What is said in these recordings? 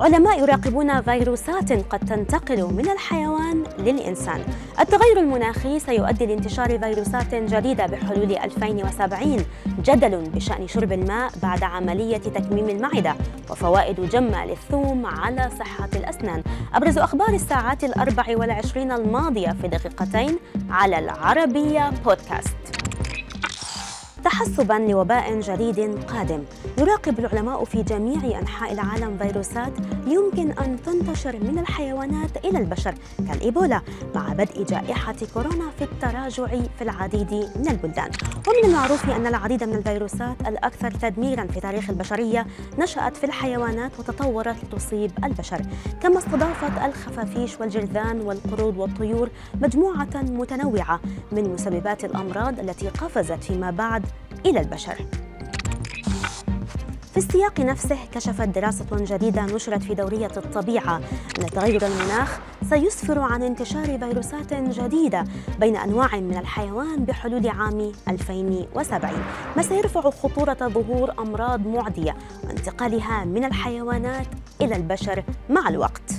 علماء يراقبون فيروسات قد تنتقل من الحيوان للإنسان. التغير المناخي سيؤدي لانتشار فيروسات جديدة بحلول 2070 جدل بشأن شرب الماء بعد عملية تكميم المعدة وفوائد جمة للثوم على صحة الأسنان. أبرز أخبار الساعات الأربع والعشرين الماضية في دقيقتين على العربية بودكاست. تحسبا لوباء جديد قادم. يراقب العلماء في جميع أنحاء العالم فيروسات يمكن أن تنتشر من الحيوانات إلى البشر كالإيبولا مع بدء جائحة كورونا في التراجع في العديد من البلدان. ومن المعروف أن العديد من الفيروسات الأكثر تدميرا في تاريخ البشرية نشأت في الحيوانات وتطورت لتصيب البشر. كما استضافت الخفافيش والجرذان والقرود والطيور مجموعة متنوعة من مسببات الأمراض التي قفزت فيما بعد إلى البشر. في السياق نفسه كشفت دراسة جديدة نشرت في دورية الطبيعة أن تغير المناخ سيسفر عن انتشار فيروسات جديدة بين أنواع من الحيوان بحلول عام 2070 ما سيرفع خطورة ظهور أمراض معدية وانتقالها من الحيوانات إلى البشر مع الوقت.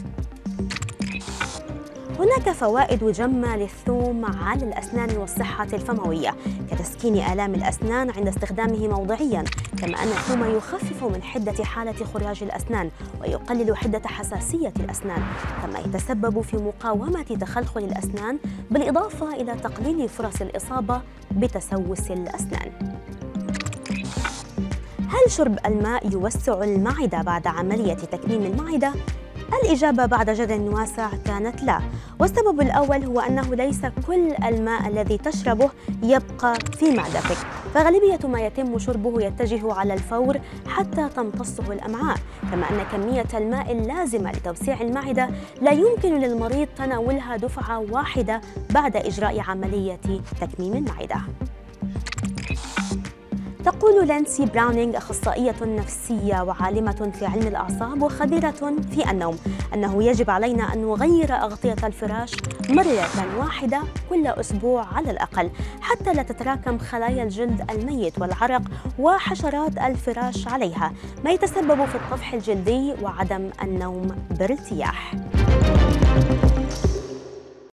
هناك فوائد جمة للثوم على الأسنان والصحة الفموية كتسكين آلام الأسنان عند استخدامه موضعيا كما أن الثوم يخفف من حدة حالة خراج الأسنان ويقلل حدة حساسية الأسنان كما يتسبب في مقاومة تخلخل الأسنان بالإضافة إلى تقليل فرص الإصابة بتسوس الأسنان هل شرب الماء يوسع المعدة بعد عملية تكميم المعدة؟ الإجابة بعد جدل واسع كانت لا. والسبب الأول هو أنه ليس كل الماء الذي تشربه يبقى في معدتك. فغالبية ما يتم شربه يتجه على الفور حتى تمتصه الأمعاء. كما أن كمية الماء اللازمة لتوسيع المعدة لا يمكن للمريض تناولها دفعة واحدة بعد إجراء عملية تكميم المعدة. تقول لانسي براونينغ أخصائية نفسية وعالمة في علم الأعصاب وخبيرة في النوم أنه يجب علينا أن نغير أغطية الفراش مرة واحدة كل أسبوع على الأقل حتى لا تتراكم خلايا الجلد الميت والعرق وحشرات الفراش عليها ما يتسبب في الطفح الجلدي وعدم النوم بارتياح.